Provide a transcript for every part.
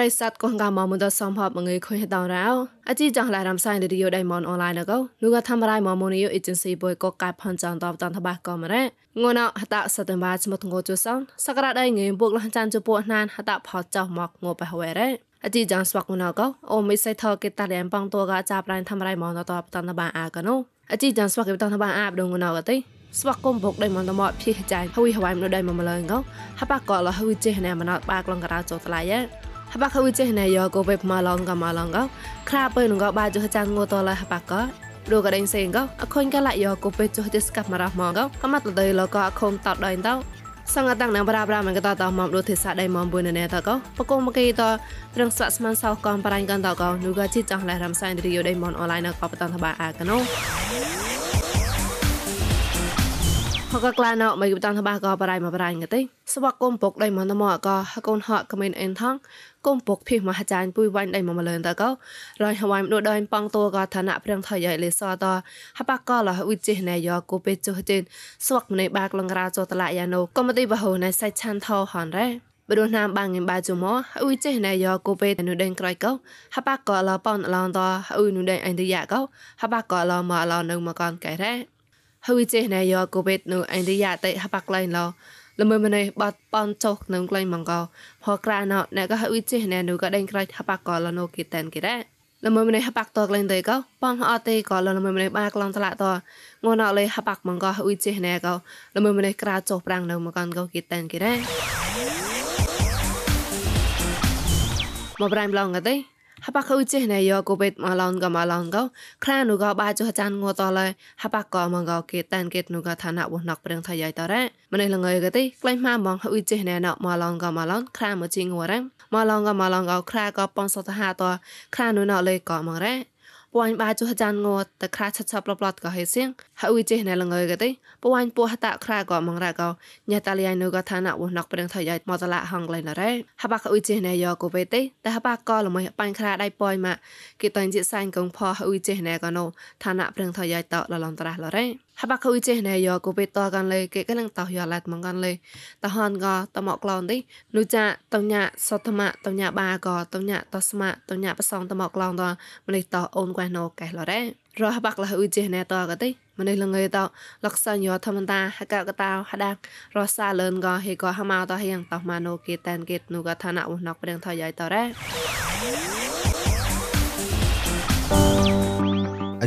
រៃសាត់កងកាមមុនតសំផបងើខុញតរោអជីចងឡារំសៃឌីយោដៃមនអនឡាញកោនូកធ្វើរៃមមនីយោអេเจนស៊ីបុយកកាផាន់ចានតបតានតបាកមរ៉េងួនអហតសតបាស្មតងោជសងសក្តាដៃងើបុកលចានជពោះណានហតផចោមកងោបហវេរ៉េអជីចាងស្វកណកអូមិសៃថកេតាលៀនបងតួកចាប់រៃធ្វើរៃមនតបតានតបាអាកណូអជីចាងស្វកេតានតបាអាបដងណកទេស្វាគមបុកដៃមន្តមតភីចាយហើយហវៃមនដៃមមលងកហបកលហើយចេះណែមណតបាក្លងករោចតឡាយ ហបកហើយចេះណែយកោបេម៉ាឡងកម៉ាឡងកខ្លាបើនងបាចុះចានងូតលហបករូកដេញសេងកអខុញកលយកោបេចុះទេស្កាប់មរះមកកម៉ាត់លដៃលកអខុំតតដៃតោសង្កតាំងណាប្រាប្រាមកតតមកដូចទេសាដៃមកបុនណែតកបកុំមកីតរងស្វាក់ស្មានសោកំបរាញ់កន្តកនូកជីចង់ឡែរំសៃរីយោដៃមនអនឡាញកបតនតបាអាកណូ ហកក្លាណោមកយតានថាបាក៏បរៃមកបរៃងទេស្វកគុំពុកដៃមកណមកក៏ហកូនហកកមែនអេនថងគុំពុកភីមហាចានពុយវាញ់ដៃមកមលនតក៏រយហវៃមដូដៃប៉ងតួក៏ឋានៈព្រៀងថយលេសតហបកក៏លវិជិណែយកគូពេចុះចេនស្វកម្នៃបាកលងរាចតឡាយ៉ាណូកុំទីបហូណៃសៃឆានថោហនរ៉េបរោះណាមបាងងបាជុំអ៊ុយចេណែយកគូពេនុដេងក្រៃកោហបកក៏លប៉នឡងតអ៊ុយនុដេងអិនឌីយ៉ាកោហបកក៏លមកឡនៅមកកនកែរ៉េ ហើយចេះណែយកកូវីដនៅអិនឌីយ៉ាតេហបាក់ឡៃឡោលមើម្នេះបាត់ប៉នចុកនឹងក្លែងម៉ងកោផក្រាណោណែក៏ហើយចេះណែនៅក៏ដេញក្រៃហបាក់កលនៅគីតែនគីរ៉ាលមើម្នេះហបាក់តក្លែងទេកោប៉ងអត់ទេក៏លមើម្នេះបាក្លងតឡាតងួនអត់លេហបាក់ម៉ងកោហើយចេះណែកោលមើម្នេះក្រាចុះប្រាំងនៅមកកោគីតែនគីរ៉ាមកប្រៃម្លងកទេ ហបកឧចេណៃយកូបេតម៉ាឡងកម៉ាឡងកខ្លានុកបាចុះចានងតលហបកកមងកគេតានគេនុកឋានៈវណកប្រឹងថយៃតរ៉ម្នេះលងើកទេក្លែងម៉ាមងឧចេណៃណម៉ាឡងកម៉ាឡងខ្លាមក ជីងវរ៉ម៉ាឡងកម៉ាឡងកខ្លាកប៉នសតហាតខ្លានុណលេកមងរ៉ពួយបាចុះចានងតក្រាឆាឆាប្លប្លត់ក៏ហេសៀងហើយចេះណែលងើកទេពួយពោះតក្រាក៏មងរ៉កោញ៉ាតាលីនៅក៏ឋានៈវណកប្រឹងថយៃមកតឡាហងក្លែងរ៉ហបកអ៊ុយចេះណែយកូវេទេតែហបកក៏ល្មើបាញ់ក្រាដៃពួយមកគេតាញ់ជាសាញ់កងផអ៊ុយចេះណែក៏ណូឋានៈប្រឹងថយៃតលឡងត្រាស់លរ៉ ហបកអ៊ុយចេះណែយកកូវេតកានលេគេកលងតោយឡាត់មងកានលេតហនក៏តមកក្លងទេនុចាតញ៉ាសតមៈតញ៉ាបាក៏តញ៉ាតស្មៈតញ៉ាបសងតមកក្លងតម្នេះតអូនកែណូកែលរ៉រហបាក់លះអ៊ុយចេះណែតក៏ទេម្នេះលងើតលក្ខសញ្ញធម្មតាហកកតោហដាក់រសាលឿនក៏ហេក៏ហម៉ៅតហៀងតម៉ាណូគេតែនគេនូក៏ឋានៈវណកព្រៀងថយៃតរ៉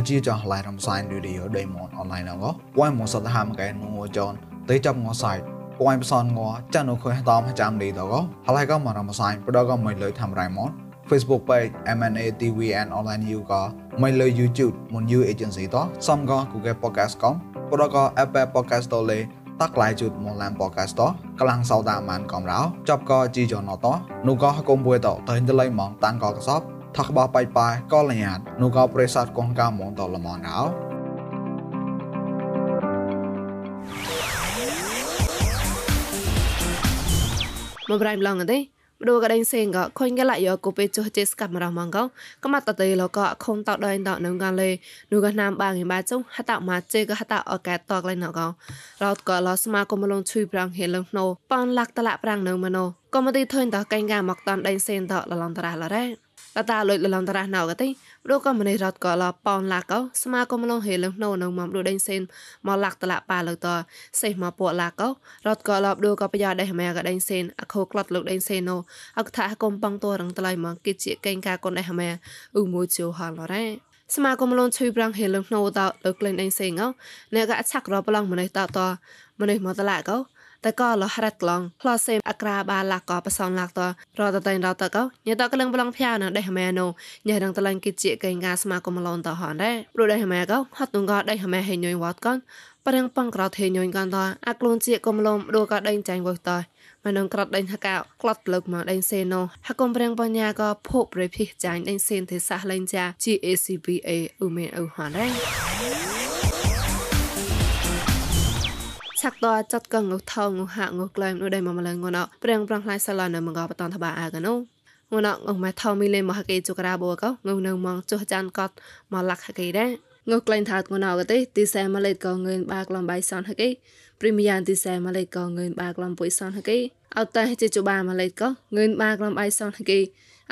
ជីចងឡៃរំសាយឌីឌីយោដេម៉ុនអនឡាញងវ៉ៃមកសតហាមកែងងចនទេចាប់ងសាយពួយបសនងចានអខុយតាមចាំឌីតកហឡៃក៏មករំសាយបដក៏មិនលើធ្វើរៃម៉ុន Facebook page MNA TV and online you ក៏មិនលើ YouTube មុន You Agency តសំក៏ Google Podcast កំបដក៏ Apple Podcast តលេតាក់ឡៃជូតមកឡាន podcast តកលាំងសោតាមានកំរោចប់ក៏ជីចនតនោះក៏កុំពួយតទៅទៅលៃមកតានក៏កសប ថាក់បោះបាយបាយក៏លញាតនោះក៏ប្រេសាទកងកាមងតលមនអោមកប្រៃម្លងទេបដូកដេងសេងក៏ខុញកលយកូពេចុះចេស្កាប់មរមងកកមាត់តតេលក៏ខុំតដៃតនឹងកាលេនូកណាមបាងឯបាចុហតម៉ាចេក៏ហតអកែតតកលៃណករត់ក៏លស្មាកុំលងជួយប្រាំងហេលងណូប៉នលាក់តឡាប្រាំងនៅមណូក៏មកទីធុញតកែងកាមកតាន់ដេងសេងតលឡងតរះឡរ៉េ តតាលុយលឡងតរះណៅកទេព្រោះក៏ម្នេះរត់ក៏ឡប៉ោនឡាកោស្មាក៏មឡងហេលងណូនៅមកព្រោះដេញសេនមកលាក់តឡាប៉ាលើតសេះមកពួកឡាកោរត់ក៏ឡបដូក៏ប្រយោដេះម៉ែក៏ដេញសេនអខោក្លត់លោកដេញសេនណូអកថាកុំបងតរងតឡៃមកគិជាកេងកាកូនដេះម៉ែអ៊ូមួយជូហឡរ៉េសមាគមលនជួយប្រាំងហេលងណូតលើក្លែងដេញសេងអអ្នកក៏ឆាក់រប្រឡងម្នេះតតម្នេះមកតឡាកោ តែក៏លះរ៉ាត់ក្លងផ្លោសេអក្រាបាឡាកក៏បសនឡាកតរតតែរតកោញ៉តកលឹងប្លងភៀវណដេះម៉ែណូញ៉រងតឡាញ់គិជាកេងកាសមាគមឡនតហនដែរព្រោះដេះម៉ែកោហត់ទងក៏ដេះម៉ែហេញយវត្តកនប្រឹងប៉ងក្រោថេញយកានតអាក្លូនជាគមលំដូក៏ដេញចាញ់វតតមកនឹងក្រាត់ដេញហកៅក្លត់លើកមកដេញសេណូហកុំប្រឹងបញ្ញាក៏ភពរិភិចាញ់ដេញសេនទេសាសលេងចា GACBA ឧមេអ៊ូហនដែរ ឆាក់តចាត់កងងថងងហាក់ងក្លែមនោះដៃមកម្លងងណព្រៀងប្រងផ្លាយសាឡាននៅមងបតនតបាអាកណូងណងម៉ែថោមីលេមហកេជុក្រាបូកងនៅមងចុះចានកតមកលាក់ហកេដែរងក្លែងថាងណកទេទីសែម៉ាឡេតក៏ងឿនបាក្លំបៃសនហកេព្រីមយ៉ាងទីសែម៉ាឡេតក៏ងឿនបាក្លំពុយសនហកេអត់តែជាជបាម៉ាឡេតក៏ងឿនបាក្លំបៃសនហកេ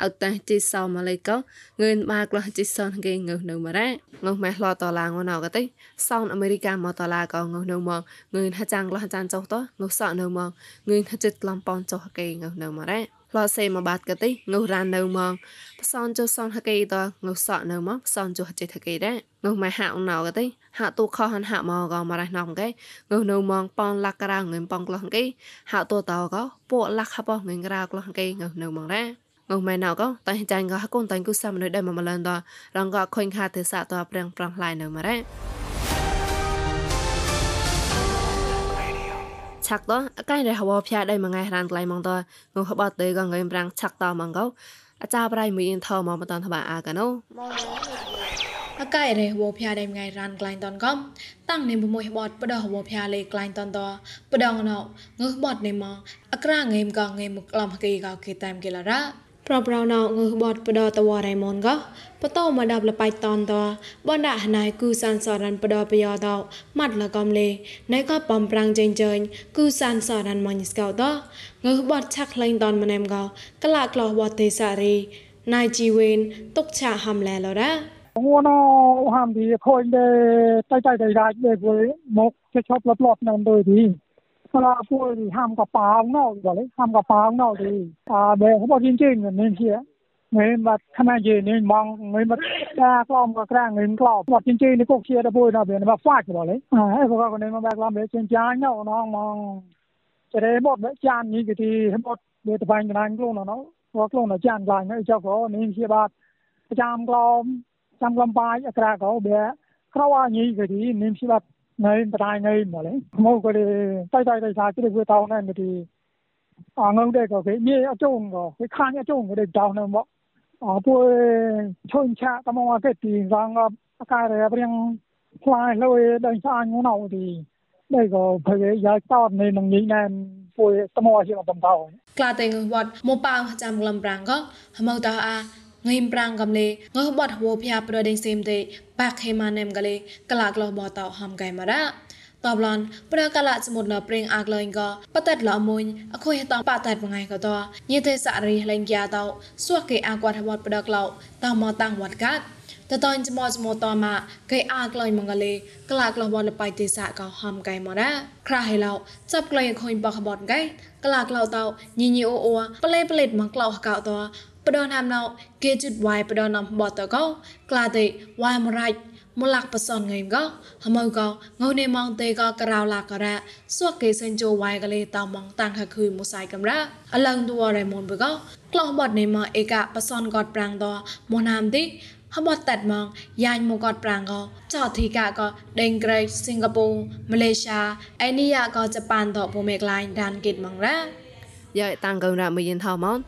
ហៅតាជីសោម៉ាឡេកោងឿនបាក្លោះជីសនគេងើនៅម៉ារ៉ាងើម៉ែឡតឡាងណៅកទេសោនអាមេរិកាមកតឡាកោងើនៅមកងឿនហចាំងក្លោះចានចុះតងើសក់នៅមកងឿនហចិត្តក្លំប៉នចុះគេងើនៅម៉ារ៉ាឡសេមកបាត់កទេងុរ៉ាននៅមកផ្សនចុះសនហកេតងុសក់នៅមកផ្សនចុះចេះហកេដែរងុម៉ែហាក់ណៅកទេហាក់ទូខហាន់ហាក់មកក៏មករះណំកេងុនៅមកប៉នលាក់ក្រៅងឹមប៉ងក្លោះកេហាក់ទូតោក៏ពួកលាក់ហបងឹងក្រៅក្លោះកេងុនៅមកដែរ ងម៉ែណៅក៏តែចាញ់ក៏ហកូនតែគូសាមនៅដែរមកម្លនតរងក៏ខុញខាទេសាតប្រាំងប្រាំងឡៃនៅមកដែរឆាក់តអកៃរហវផ្យាដៃមួយថ្ងៃរានក្លៃម៉ងតងហបតទេក៏ងៃប្រាំងឆាក់តម៉ងកោអាចារ្យប្រៃមួយអ៊ីនថមកបតនថាអាកណូអកៃរេវភាដេមងៃរានក្លែងតនកំតាំងនេមមួយបតបដវភាលេក្លែងតនតបដងណោងើបតនេមអក្រាងេមកងេមកក្លំកេកោគេតាមគេឡារ៉ា ប្រប្រណងើបតបដតវរៃមនកបតមកដាប់លបៃតនតបណ្ដាណៃគូសានសរានបដបយោតម៉ាត់លកំលេណៃក៏បំប្រាំងចេញចេញគូសានសរានមញស្កោតងើបតឆាក់លេងតនម្នេមកកលាក្លោះវតទេសារីណៃជីវេនទុកឆាហាំឡែលរ៉ាងួនហាំទីខូនទេតៃតៃតៃដាច់ទេមកជាឈប់លប់លប់នៅទៅទី là Singapore thì ham cả pang nó gọi là ham cả pang nó thì à để không bao giờ chính là nên kia nên mà khả năng gì nên mong nên mà ta con và ra nên con một chính trị nó cũng chia ra vui nó biển mà phát rồi đấy à ấy có con nên mà bạc làm để trên trái nhau nó mong cho đấy một bữa chan như cái thì một để tập hành cái luôn nó nó có luôn nó chan lại nó cho có nên chia bạc trăm con trăm con bài ở ra có bé khâu như cái thì nên chia bạc nine மேலே மோகடி தாய் தாய் தாய் சாத்திரி போய் தாவன இங்கிட்டு அங்கே கோகை நீ அச்சோங்கோ காணி அச்சோங்கடி தாவனம்போ அப்போ சோஞ்சா தம்மா கட்டி சாங்க கார அப்படியே ஃப்ளாய் லோய் தான் சாங்க நோடி ដែលក៏ភ័យយកតតនៃនឹងញីណែនពួយតមោជាបន្តោក្លាតេងវត្តមកប៉ាចាំក្លំប្រាំងក៏ហមៅតោអា ងឹមប្រាំងកំលេងើបត់ហួភៀប្រដេងសេមទេបាក់ខេម៉ានេមកលេកលាក្លោបតោហំកៃម៉ារ៉ាតបឡនប្រកលសមុទ្រប្រេងអាក្លែងក៏បតតលមុញអខុយតបតតងៃក៏តញេទេសរីលេងយ៉ាតោសួកេអាគាត់វត្តប្រដក្លោតមកតាំងវត្តកាត់តតនចមចមតមកកៃអាក្លែងមងលេក្លាក្លោបលបៃទេសៈក៏ហំកៃមកណាក្រហៃឡោចាប់ក្លែងខុញបកបតកៃក្លាក្លោតោញីញីអូអូប្លេប្លេតមកក្លោកោត បដនហាំណៅគេជិតវាយបដនំបតកោក្លាទេវាយមរ៉ាច់មលាក់បសនងេមកហមៅកងៅនេម៉ងទេកក្រៅឡាករ៉ាសួកគេសិនជោវាយកលេតម៉ងតាំងខខុយមុសៃកំរ៉ាអលងទួរ៉េមុនបកក្លោះបត់នេម៉អេកបសនកតប្រាំងតមណាមទីហបតតាត់ម៉ងយ៉ាញ់មកតប្រាំងកចោធីកាកដេងក្រេសិង្ហបុរីម៉ាឡេស៊ីឯនីយ៉ាកជប៉ុនតពូមេក្លាញ់ដានគិតម៉ងរ៉ាយ៉ាតាំងកំរ៉ាមួយយិនថោម៉ង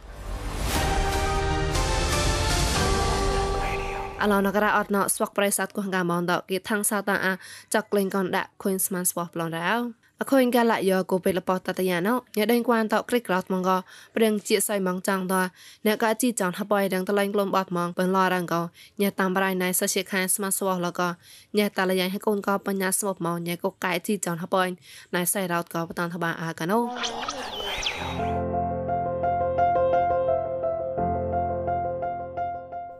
អឡនករអត់ណស្វកប្រៃសាទកោះកាមងដកគីថាំងសាតាអាចាក់ក្លែងកនដាក់ខុញស្មានស្វោះប្លងរៅអខូនកាលាយោកូពេលបតតយាណោញ៉ដេងគួនតក្រិកក្រោតមងកប្រឹងជាសៃមងចង់តអ្នកកាជីចង់ហបយដឹងតលែងក្លំអត់មងបន្លរងកញ៉តាមប្រៃណៃសសិខានស្មស្វោះលកញ៉តលយ៉ាងហកូនកបញ្ញាស្មបមងញ៉កកាយជីចង់ហបយណៃសៃរោតកបតនថបាអាកាណោ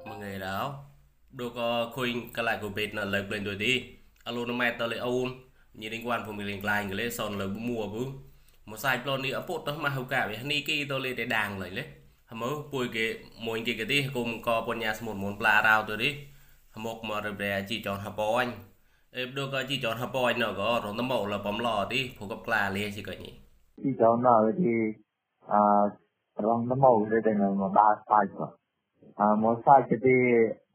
មងៃរោ Đồ có khuyên cả lại của bệt là lấy lên đôi đi Alo nó mẹ tao lấy ôn Nhìn đến quan phòng mình lên lại người lấy sòn lời mua bú Một sai plon đi ở bột đó mà hậu cả vì hắn kia tao lấy để đàng lấy lấy Hả mơ bùi kì mùi kì kì tí cùng có bọn nhà một môn plà rào tôi đi Hả mộc mà rập rè chỉ chọn hả bó anh Ê đồ có chỉ chọn hả bó anh nó có rộn tâm mẫu là bấm lò đi Phụ gặp plà lìa chỉ có nhỉ Chỉ chọn nào thì À Rộn tâm mẫu để tình là mà ba sai rồi À một sai cái tí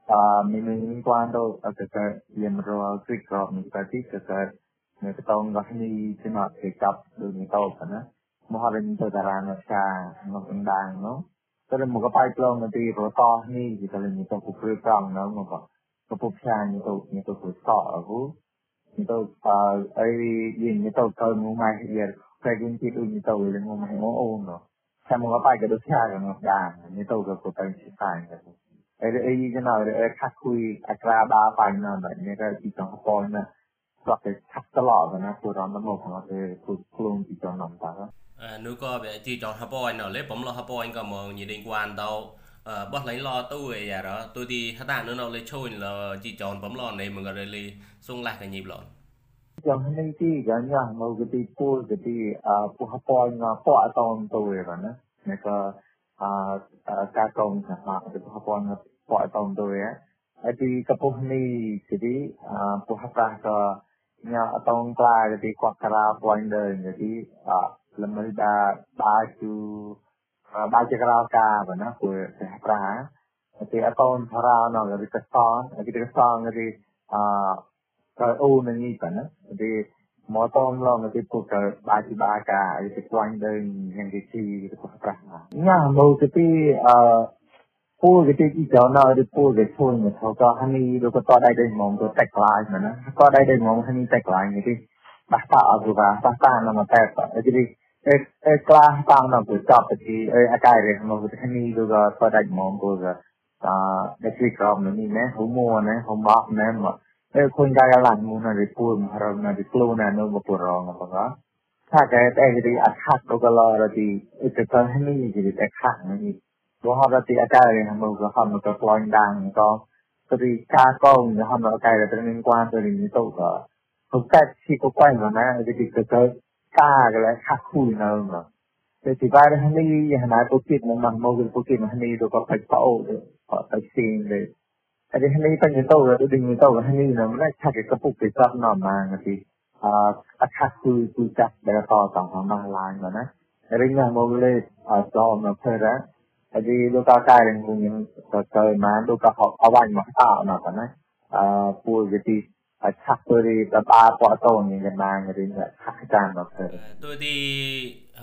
en cuanto a que se llamó al trick drop ni parti que se me tocó la ni se me pick up de mi todo ¿no? Mo ha venido de la nuestra no dan ¿no? Pero mo que pai plong de ti ro to ni que se le ni to ku pri prang no mo ko ko pu cha ni to ni to ku to a hu ni to pa ai yin ni to ko mo mai hier ka yin ti ni to le mo mo o no. Sa mo que pai que do cha no dan ni to ko ko ta chi pa ni. អេអេយ៉ាងណាអេខាត់គួយអក្រាបាបាញ់ណាបែបនេះក៏ទីចង់ប៉ុនណាស្បតែខាត់តឡោណាគួររំដំណោះណាទេគួរខ្លួនទីចង់ណាំតាអានោះក៏វាទីចង់ហបអញណលេបំឡោះហបអញក៏មកញីដេងគួនដោបោះឡៃឡោទូអីយ៉ារទូទីហតានោះណលេឈូនលជីចន់បំឡោនេះមករលីសុងឡាស់កញីប្លន់ចាំនេះទីយ៉ាងយ៉ាងមកទីពូលទីអពុះប៉ុនណាពោអតនទូរណាអ្នកក៏ ការកងសហទៅពុហពងពអតនទូឯហើយទីកពុះនេះទីពុហប្រាក៏ nya atong kla jadi kwa kara point de jadi lemel da ba chu ba che kara ka ba na ku se pra jadi atong thara no jadi ka song jadi ka song jadi a ka u na ni pa មកតងឡងទៅពួកកើបាយពីបាកាអីទៅខ្វាញ់ទៅយ៉ាងទីទីទៅប្រាស់ញ៉ាំមកទៅពីអឺពូគេទីចោណាឬពូគេធូនមកថោក៏ហានីឬក៏តដៃដៃហ្មងក៏តែក្លាយមែនណាក៏ដៃដៃហ្មងហានីតែក្លាយនេះទីបះតាអរវ៉ាបះតាណមកតែទីអេអេក្លាតាំងនៅទៅចាប់ទីអេអាកាយរមកហានីឬក៏តដៃហ្មងក៏តាដែលទីក្រុមនេះណាហូម៉ូណាហូម៉ាក់ណាមក e kun da ya lan mu na ri pu ma ra na ri plo na no ma pu ra ma ga tha ka e te ri a tha ko ga la ra ti e te ka he ni ji ri te kha ni bo ha ra ti a ka ri ha mo ga ha mo ka ploin dang ko ko ti ka ko ni ha mo ka ra te ning kwan to ri ni chi ko kwan ma na e ti ka ka ka ga la kha khu na ma thì ba đấy hắn đi hắn nói câu chuyện mà mong mong cái câu chuyện mà hắn đi rồi có phải xin để sin de. Thì hani pa ni to do ding ni to hani na mà chắc cái kapuk cái sắp nó mà thì à à khác khui khui chắc để to tòng mà lại mà nè. Ring na mo le à do mà phải ra Jadi luka kairing mungkin ke man luka awan mak tak nak kan eh. Ah pu jadi chắc tôi tập ba quả tổ như cái mang thì là chắc chắn là phải tôi thì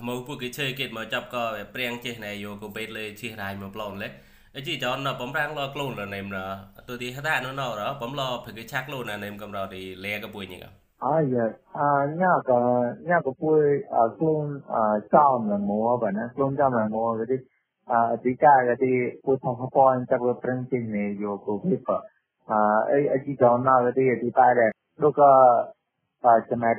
mẫu phụ cái chơi kết mà chấp có preng chơi này vô có bệt lên chơi này mà plon lấy ấy chỉ cho nó bấm rang lo clone là nêm rồi tôi thì hết nó nó đó bấm lo phải cái chắc luôn là nêm cầm rồi thì le cái bụi nhỉ à dạ à nhà cái nhà cái bụi à clone à chao mà mua vậy nè clone chao mà mua cái đi Jika jadi pusat hapon sa printing ni yo ko pipa. Ay aji daw na jadi di pare. Luka pa chamet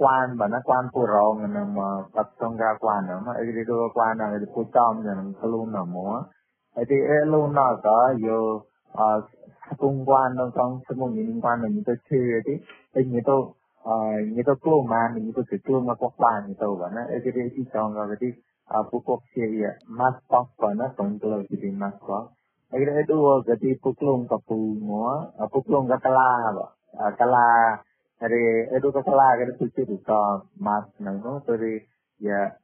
គួនបើណាគួនពូរងនឹងបាត់សងកាគួនហ្នឹងអីទៅគួនហ្នឹងទៅពូចំនឹងខ្លួនណាមកអី ទីអេលូនណាក៏យោអគងគួននឹង trong សមុំនេះគួននឹងទៅឈឺទីអីនេះទៅអឺនេះទៅខ្លួនមកនេះទៅខ្លួនមកគួនទៅបើណាអីទីទីចងក៏ទី pupuk siya mas pas pa na tungkol kiti mas pa agar itu gati puklong kapu mo puklong kakala ba kala dari itu kakala gati suci ka mas na no dari ya itong free kina na no edi te ikima ko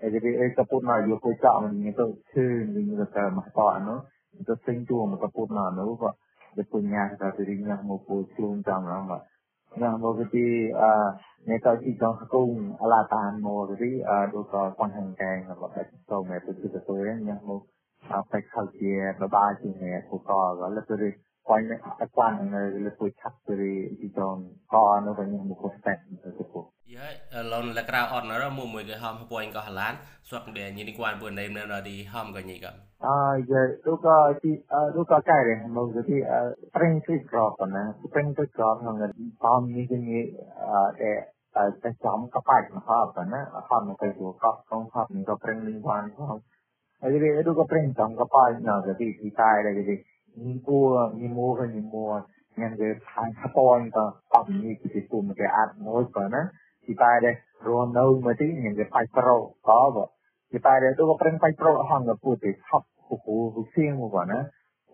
Jadi kaputna yo ko ta man ni to che ni ni ta ma pa no. To sing tu ma kaputna no ko de punya ta de ring na mo po chung ta ma ma. Na mo ko ti a ne ta chi chong kung ala ta mo ri a do ko kon hang kang na ba so me to ti to re ni mo a pa khal ti ba ba chi ne ko ko la to ri ាញ់អត់បាននៅលើពុយឆាប់ទៅទីចំកនៅវិញមកស្តែទៅពុះ យេឡុនលក្រៅអត់ណរមួយមួយគេហំពួយកោះឡានស្វកដែរញីនេះគាត់ពួនដែរនៅដល់ទីហំក៏ញីក៏អាយេរូកទីរូកកែរមកទីប្រេងទីក្រកណាប្រេងទីក្រកហ្នឹងតាមនេះគេអឺតែតែចំកបាច់មកហប់ណាហប់មកទៅកប់កងហប់នេះក៏ប្រេងលីងវ៉ានផងហើយគេរូកប្រេងចំកបាច់ណាទីទីតែដែរគេនេះគួរនេះមួរនេះមួរញ៉ាំគេខាងស្ពនក៏អត់នេះទីគុំគេអាចមកក៏ណា ទីតែដែររស់នៅមកទីញ៉ាំគេបាច់ប្រូក៏បើទីតែដែរទៅក៏ប្រឹងបាច់ប្រូហងក៏ពុទ្ធហបគូគូសៀងមកណា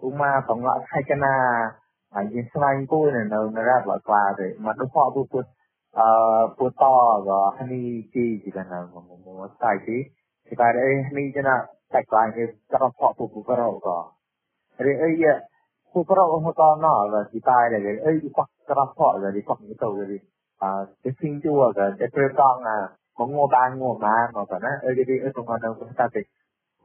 ឧមាបងឡាខៃកណាហើយយើងស្វែងគូនៅនៅរ៉ាប់ឡាក្លាទេមកទៅហបពុទ្ធ puto và hani chi chỉ cần là một một sai tí thì bài đây hani cho nó sạch lại thì cho nó phọ phục cái đầu có thì ấy phục cái đầu không có nó là chỉ bài này cái ấy quắc cho nó phọ rồi thì quắc cái đầu rồi à cái sinh chua cái cái chơi con à có ngô ban ngô má mà phải nói ấy cái đi ở trong đâu cũng ta thì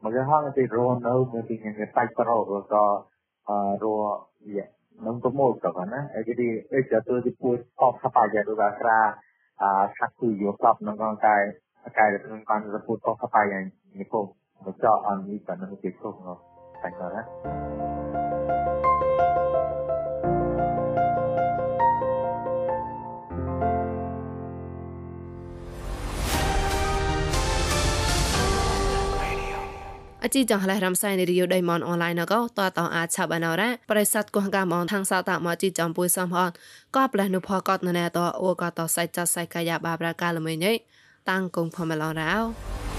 mà cái hoang thì rồi đâu mà thì những cái tay cái đầu rồi có uh, ro ya nang tomo ka kana e jadi e jatuh di pu kok apa ya do kra a sakku yo kap nang kan kai kai nang kan di pu kok apa ya ni ko mo cha an ni kan nang ke ko no kan kana អ ជីចង្ហលេះរំសៃនីរីយដៃមនអនឡាញណកតតអាចឆាប់អណរ៉ាប្រិស័តកោះកាមអនខាងសតមកជីចំពុយសំហនក៏ផ្លែនុផកតណែតអូកតសៃចសៃកាយាបាប្រកាលមិញតាំងគងផមឡរោ